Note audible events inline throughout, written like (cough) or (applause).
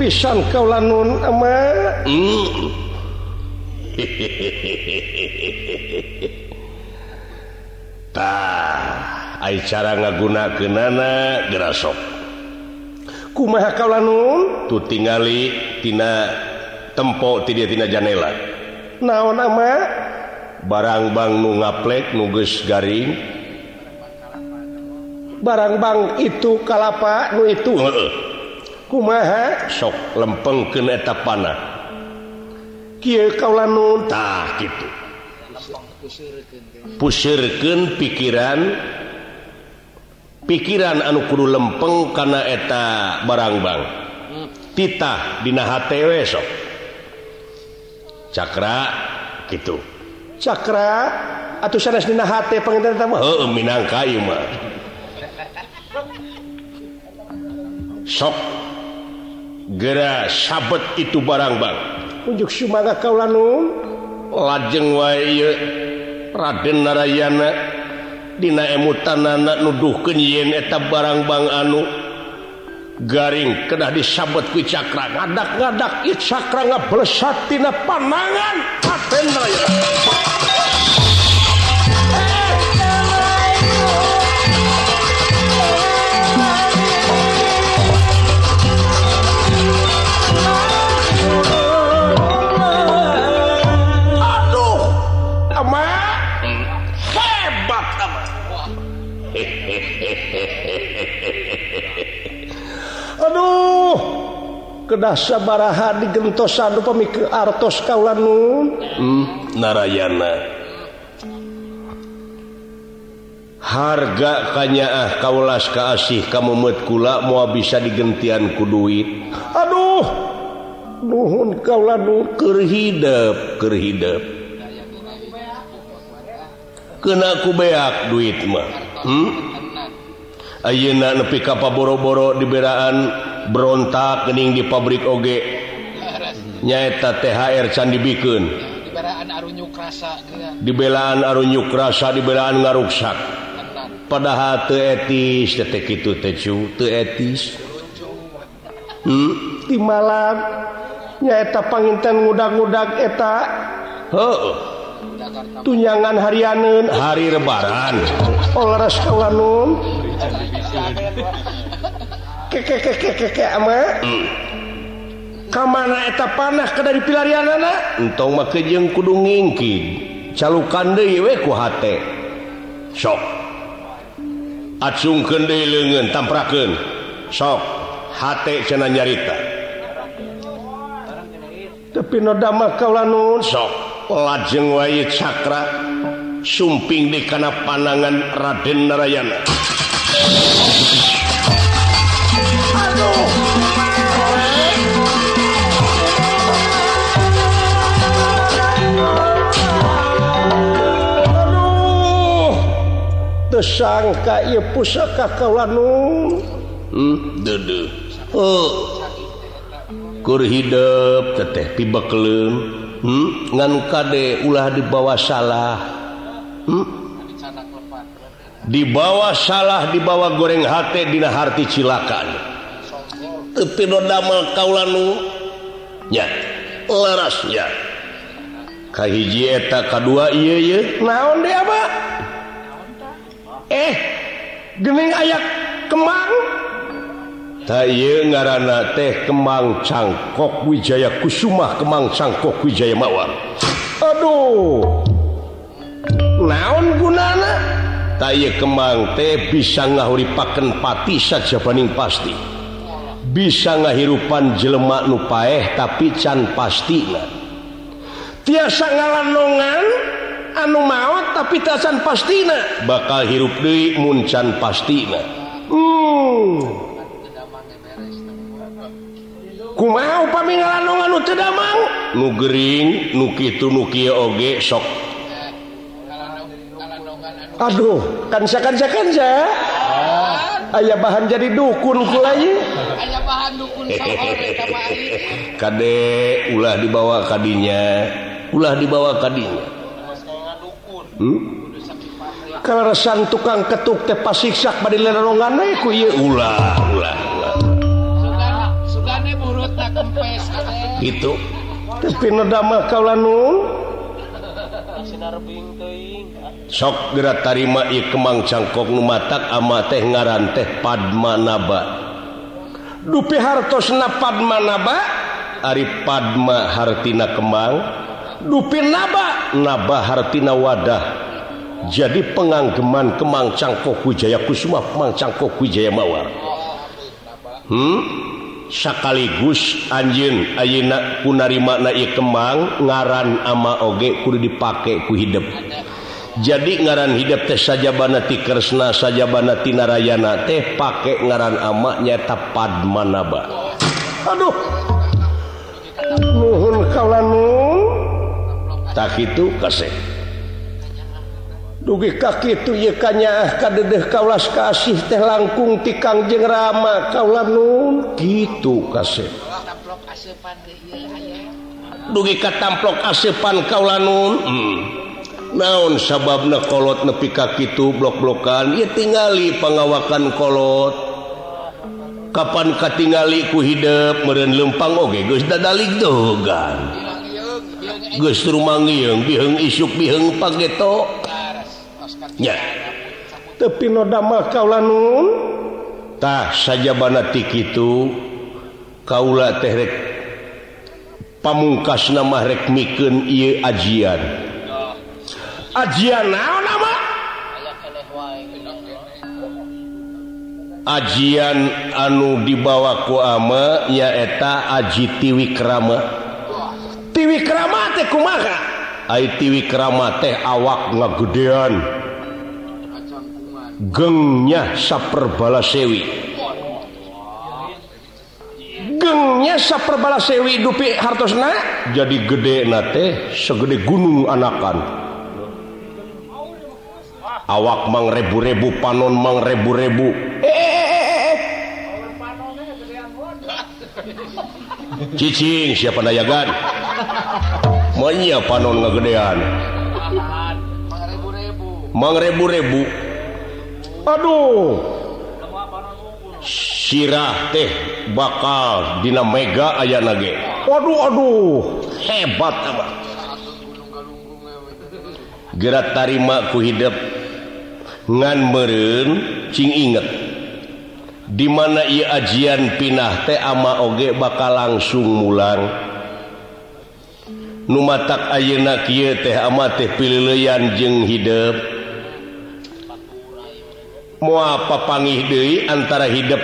pisan kau lanun ama. (laughs) Tah cara ngaguna ke nana gerasok. Kumaha kau nun? Tuh tingali tina tempo tidak tina janela. Naon ama? Barang bang nu ngaplek nuges garing. Barang bang itu kalapa nu itu? Heeh. kumaha? Sok lempeng keeta panah. Kauuntah gitu pusirken pikiran pikiran anu kudu lempeng karena eta barangbang titah Di sok. Cakra gitu Cakra atau Minang Kayu sok gera sabet itu barang Bang. Unjuk Sumaga Kalanung lajeng wa Raden Narayana Dina emutan anak nuduh yen eta barang Bang anu garing kedah disabet ku cakra ngadak-ngadak cakra ngablesat tina panangan Raden Narayana. kedah sabaraha digentosan upami ke artos kaulanun hmm, narayana. Harga kanyaah kaulas keasih kamu metkula mau bisa digentian ku duit. Aduh nuhun kaulanun kerhidap kerhidap kena ku beak duit mah. Hmm? Ayeuna nepi ka paboro-boro diberaan berontak kening di pabrik oge. Nyaeta THR Candi bikin dibelaan Arunyu rasa dibelaan ngaruksak. Padahal teetis detik itu tecu teetis hmm? di malam nyaeta panginten ngudag-ngudag eta. Heuh. Tunjangan harianeun hari rebaran olahraga kawanun Hmm. kamana eta panah ke dari pilarian anak entong jeung kudu ngingki calukan deweku sok. Atsungken de leungeun tamprakeun sok. Hate cena nyarita. Tapi nodamah kau nun. Sok. Lajeng waye cakra. Sumping di kana panangan Raden Narayana. tersangka ia pusaka kaulanun hmm, oh. kur hidup teteh pibekleun hmm, ngan kade ulah dibawa salah. Hmm? dibawa salah dibawa goreng hati dina harti cilakan. Tepi damel kaulanu. Nya larasnya. Kahiji eta kadua ieu ye naon dia apa eh Geming ayat Kemang. Ngaran teh Kemang cangkok Wijaya Kusumah Kemang cangkok Wijaya Mawar. Aduh. Naon gunana? Tay Kemang teh bisa ngahuri paken pati saja paning pasti. Bisa ngahirupan jelemak nupaeh tapi can pasti tiasa ngalanongan anu maut tapi tasan pastina. Bakal hirup Dewi Muncan pastina. Hmm. damang? Mau gering, nu kitu nu kieu oge sok. Aduh kansa kansa kansa aya bahan jadi dukun kulai (laughs) kadek ulah dibawa kadinya ulah dibawa kadinya hmm? keresan tukang ketuk teh pasiksak bade lerongan we eh, ku ieu. Ulah ulah sugane murutna kempes gitu tapi noda mah kaula teuing sok geura tarima ieu kemang cangkok nu matak ama teh ngaran teh Padmanaba dupi hartosna Padmanaba ari Padma hartina kemang. Dupi naba. nabahartina wadah. Jadi penganggeman Kemang Cangkok Wijaya Kusuma Kemang Cangkok Wijaya Mawar. Hmm? sekaligus anjin Ayeak kunari makna Kemang ngaran ama oge kudu dipakai ku hidup jadi ngaran hidup teh saja bana kresna saja banatina Rayana teh pakai ngaran amaknya tapad manaba Aduh. Nuhun kalau tak itu kasih. Dugi kaki itu ykannya kadedeh kaulas kasih teh langkung tikang jeng rama kaula nun. Gitu kasih. Dugi katamplok asepan kaula nun. Hmm. naon sababna kolot nepi kaki itu blok-blokan? Ya tingali pengawakan kolot. Kapan katingali ku hidup meren lempang oge geus dadalik dogan. Geus manggil biheng isuk biheng pageto. Ya. Tapi noda mah kaula nun. Tah saja banatik itu kaula teh rek pamungkas nama rek mikeun ieu ajian. Ajian naon nama ajian anu dibawa ku ama nyaeta aji tiwi tiwi keramat kumaha? Ai tiwi keramat teh awak ngagedean. Gengnya saperbala sewi gengnya saperbala sewi dupi hartosna? Jadi gede nate segede gunung anakan. Awak mang rebu-rebu panon mang rebu-rebu. Eh, eh, eh, Cicing siapa nayagan? manya panon ngegedean mangrebu-rebu. Aduh. Sirah teh bakal Dina Mega aya nage. Waduh Aduh. Hebat gerak tarima ku hidup ngan meren Cing inget. Dimana ia ajian pinah teh ama oge bakal langsung mulang. numatak ayeuna kieu teh ama teh pilileyan jeung hidup moal papangih deui antara hidup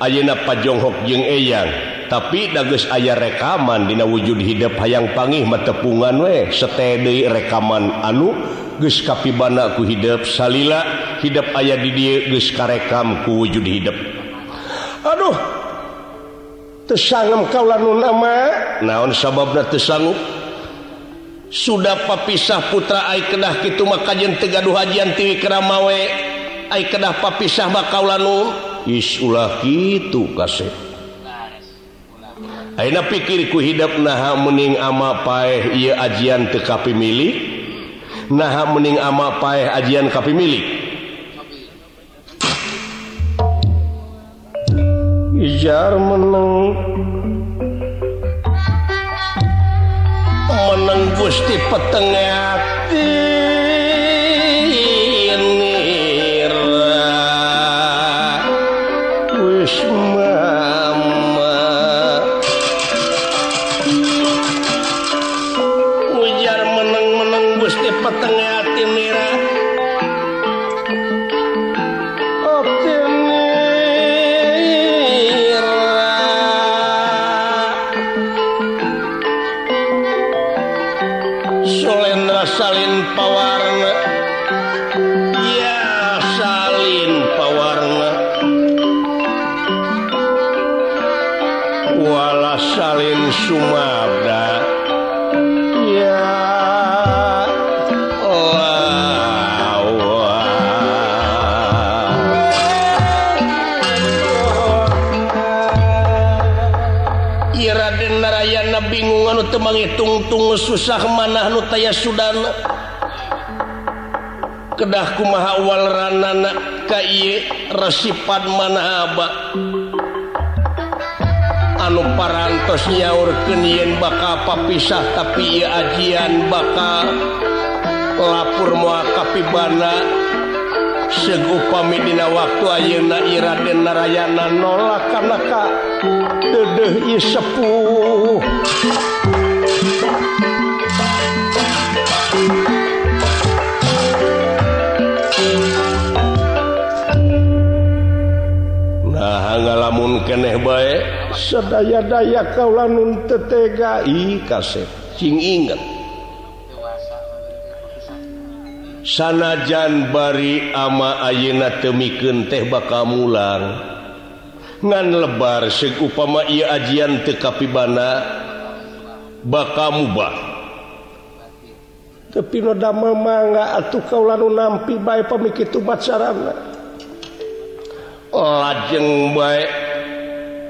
ayeuna pajonghok jeung eyang tapi dageus aya rekaman dina wujud hidup hayang pangih matepungan we. Sete deui rekaman anu geus kapibana ku hidup salila hidup aya di dieu geus karekam ku wujud hidup aduh tersangem kaula nu nama naon sababna tersanggup sudah papisah putra Aikedah gitu makajen Tegaduh Hajian Tiwi Keramawe Aikedah papisah makaulanu isulah gitu kasih Aina pikirku hidup naha mening ama paeh ieu ajian teu kapimilik naha mening ama paeh ajian kapimilik Ijar menang meneng Gusti petenge ati nira wis mama susah manah nu taya Sudana. Kedahku mahawal ranana kay resipan manaba anu parantos nyaur kenien bakal papisah tapi ia ajian bakal lapur mua kapibana. Segu pamidina waktu ayeuna iraden narayana nolak karena ka. Dedeh ieu sepuh. keneh baik sedaya-daya kaulah nun tetega. Kasep. Cing inget sanajan bari ama ayeuna temiken teh bakal mulang. Ngan lebar seg upama ia ajian teu kapibana bakal mubah. Tapi nu mangga atuh kaulah nu nampi bae pamikir tubat sarana. Lajeng baik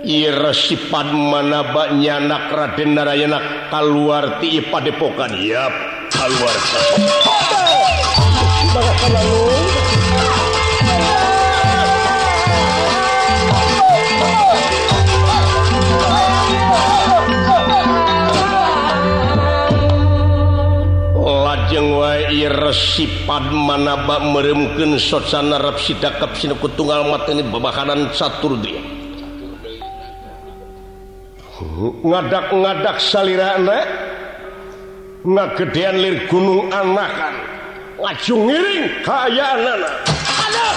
Iresipan mana baknya nyanak Raden Narayana keluar ti Padepokan. Yap, keluar. Lajeng wae iresipan mana bak meremkeun socana rap sidakap sinuku tunggal mateni babakanan saturdriya. ngadak ngadak salirana ngagedean lir gunung anakan laju ngiring kayaan anak. Anak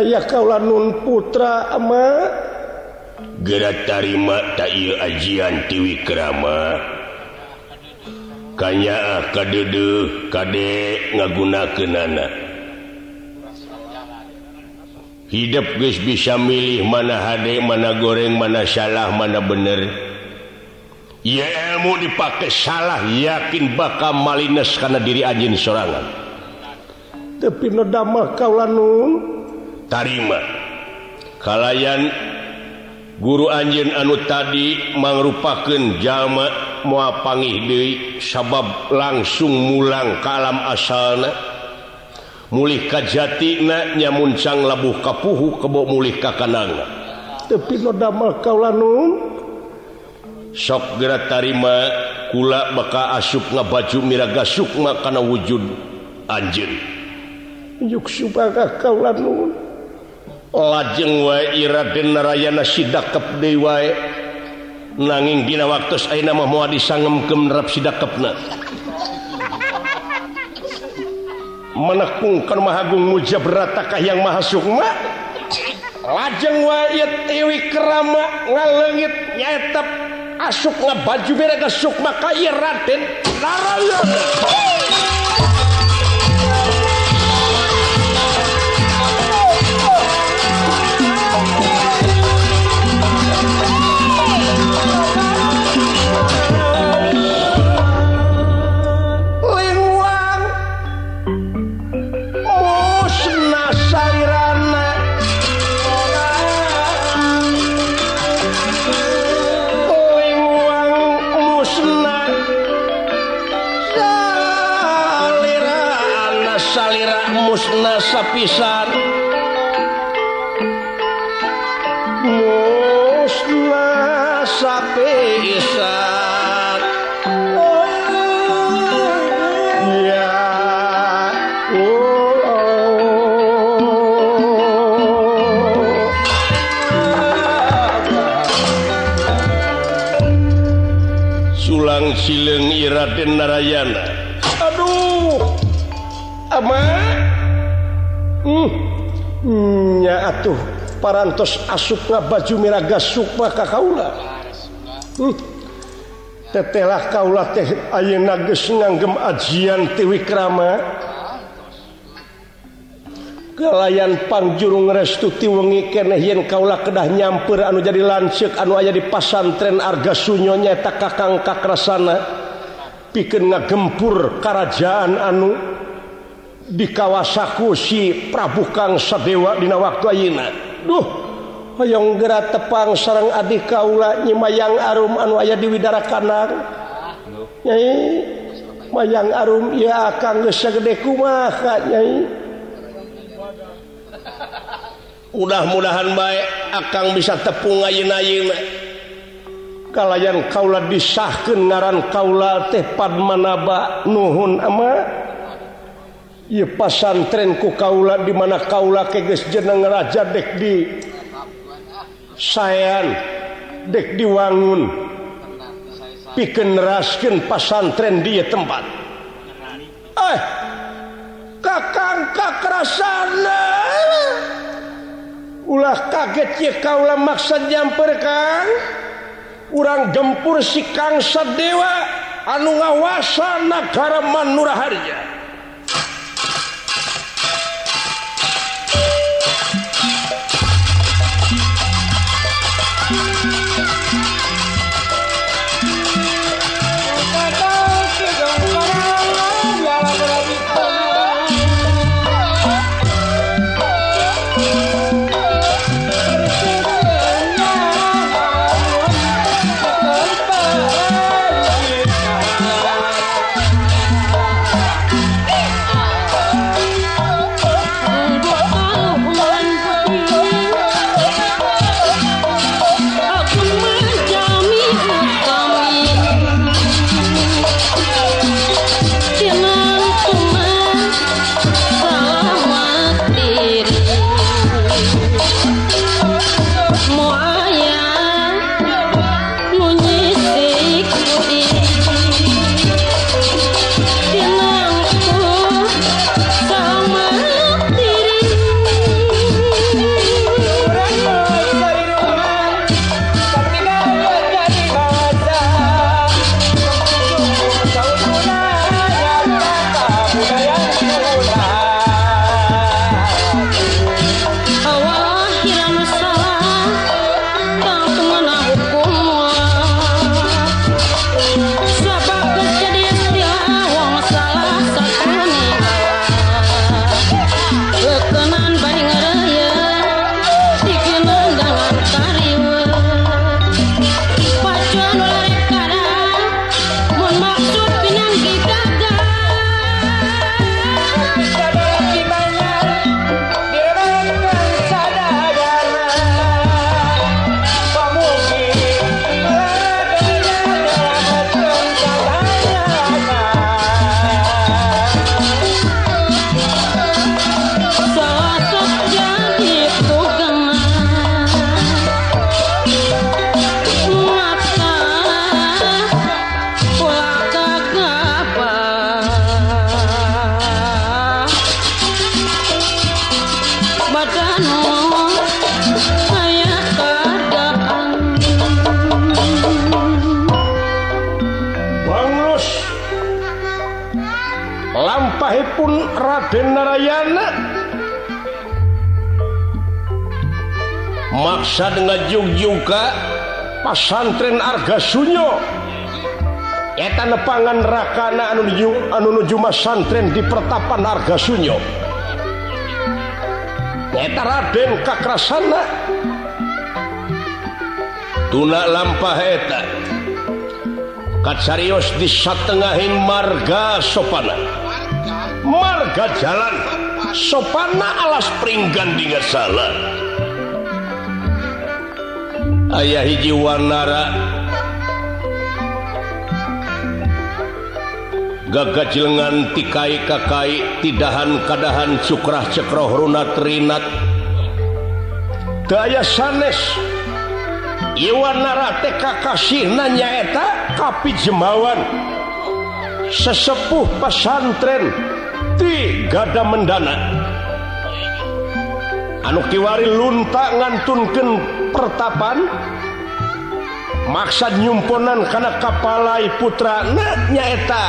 daya kaulan Nun putra ama. Gerak tarima tay ajian tiwi kerama. Kanya ah kadede kade ngaguna kenana hidup guys bisa milih mana hade mana goreng mana salah mana bener. Ya ilmu dipakai salah yakin bakal malines karena diri anjing sorangan. Tapi nodama kaulan nun. tarima kalayan guru Anjin anu tadi merupakan jamak muapangi Dewi sabab langsung mulang kalam asalna. Mulih kajjatina nyamuncang labuh kapuhu kebo mulih kakananga tapi nodamel kaulah nun sok geura tarima kula baka asup ngabaju miraga sukma kana wujud anjeun. Yuk supaya kaulah nun lajeng Raden Narayana Sidakep dewae nanging dina waktu Aina mau disangemkem nerap Sidakepna menekungkan Mahagung Mujabratakah yang Maha Sukma. Lajeng wayat tiwi kerama ngalengit nyetep asuk baju mereka Sukma kaya Raden Narayana. ulang sileng Raden Narayana. Aduh. Amanya hmm. atuh parantos asupna baju miraga Sukma ka Kaula. Hmm. tetelah Kaula teh Ayeuna geus nganggem ajian Tiwikrama layanpangjuung restuti wengi keneh yen kaula kedah nyamper anu jadi lancek anu aya di pasantren arga sunyonya tak kakang kakrasana. Piken ngagempur kerajaan anu di kawasaku si Prabu Kang Sadewa dina waktu Ayeuna. Duh hoyong gerak tepang sarang adik kaula nyimayang arum anu aya di widara kanan Nyai mayang arum ya kang geus sagede kumaha nyai? mudah-mudahan baik akan bisa tepung kalian Kaula disahkan ngaran Kaula tepat manaba Nuhun ama. Pasantrenku Kaula dimana Kaula keges jeneng raja dek di sayang dek diwangun piken raskin pasantren dia tempat. Eh kakangkakrasana ulah kaget ya kaulah maksud nyamper kang. Urang gempur si kangsa dewa anu ngawasa nagara manuraharja Tenarayana maksa dengan juga pasantren Arga Sunyo. Eta nepangan rakana anuju anuju masantren di pertapan Arga Sunyo. Eta Raden kakrasana. Tuna lampah eta. Katsarios di satengahin marga sopana. jaga jalan sopana alas peringgan di salah ayaah hiji Wanara gagajlengan tikai kakai tidahan kadahan sukrah cekroh runa Trinat. Daya sanes. Iwanara TK kasih nanyaeta kapi jemawan. Sesepuh pesantren. Gusti gada mendana. Anu Kiwari lunta nganunkan pertapan maksad nyumponan karena kapalai putra nanyaeta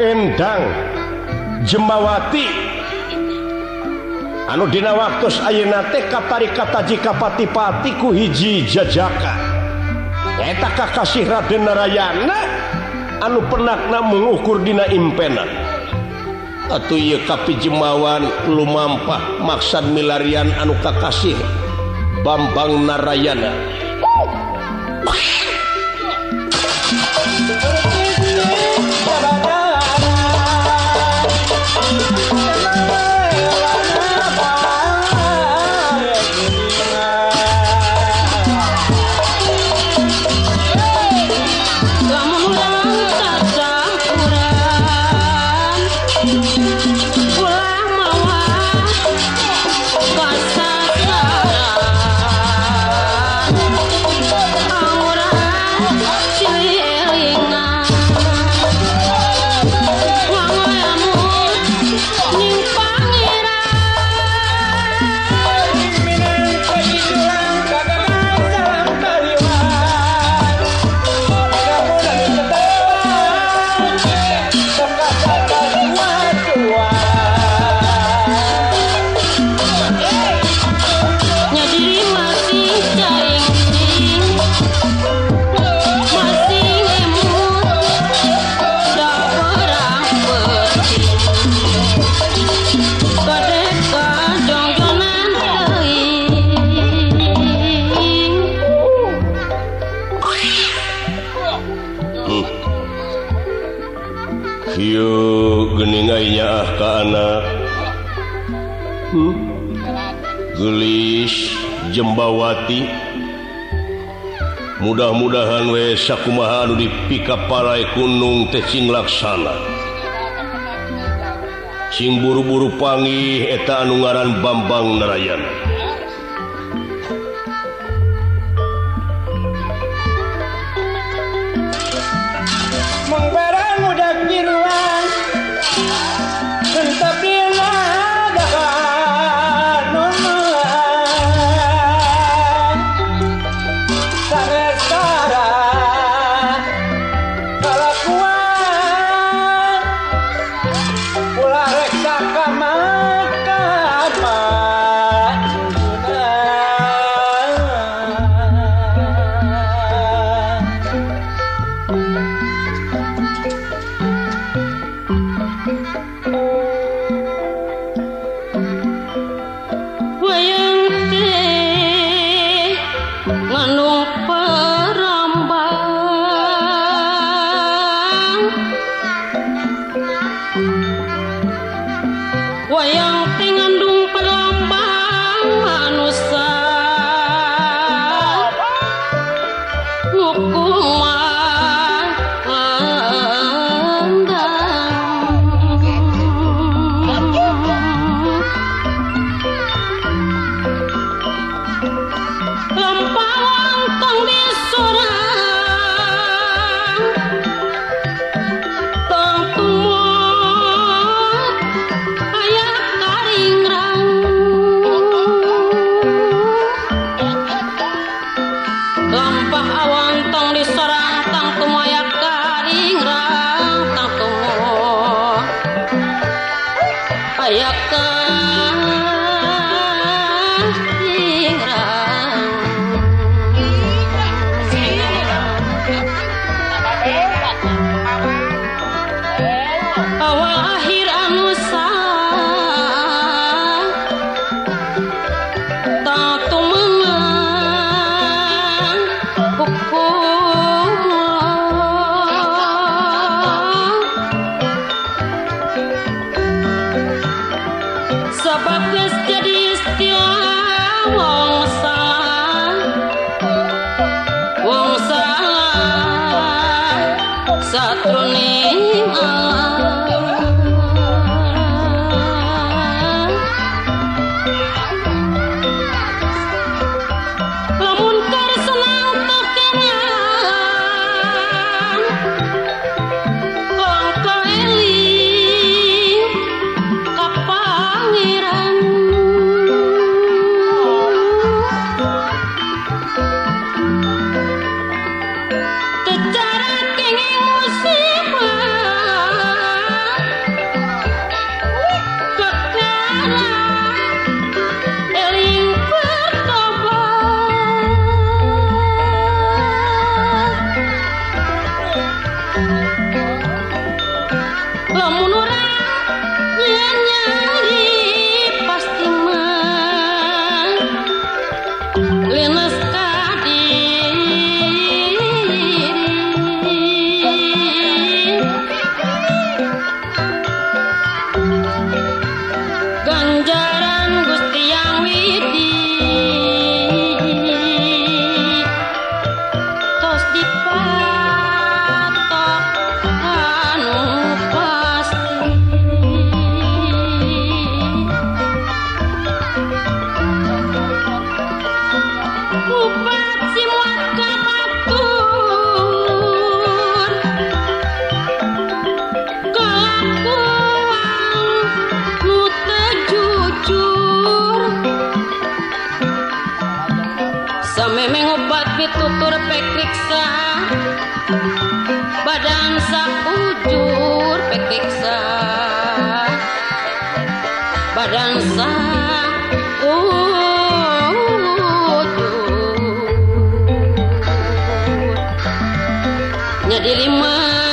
endang jembawati. Anudina waktu Aunate katari kata jika patipatiku hiji jajaka. Eta Kakasih Raden Narayana anu penakna mengukur Dina Impenan atau kapi jemawan lumampah maksad milarian anu kakasih Bambang Narayana. Saraswati mudah-mudahan we sakumaha anu dipika parai kunung teh cing laksana sing buru-buru pangi eta anu ngaran Bambang Narayana Nyadilima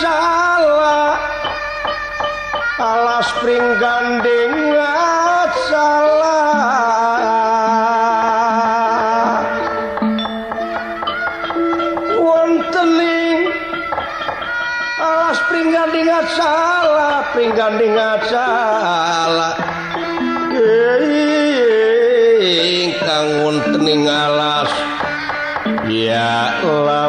salah alas pring gandeng salah wontening alas pring gandeng salah pring gandeng salah ingkang wontening alas. Ya Allah.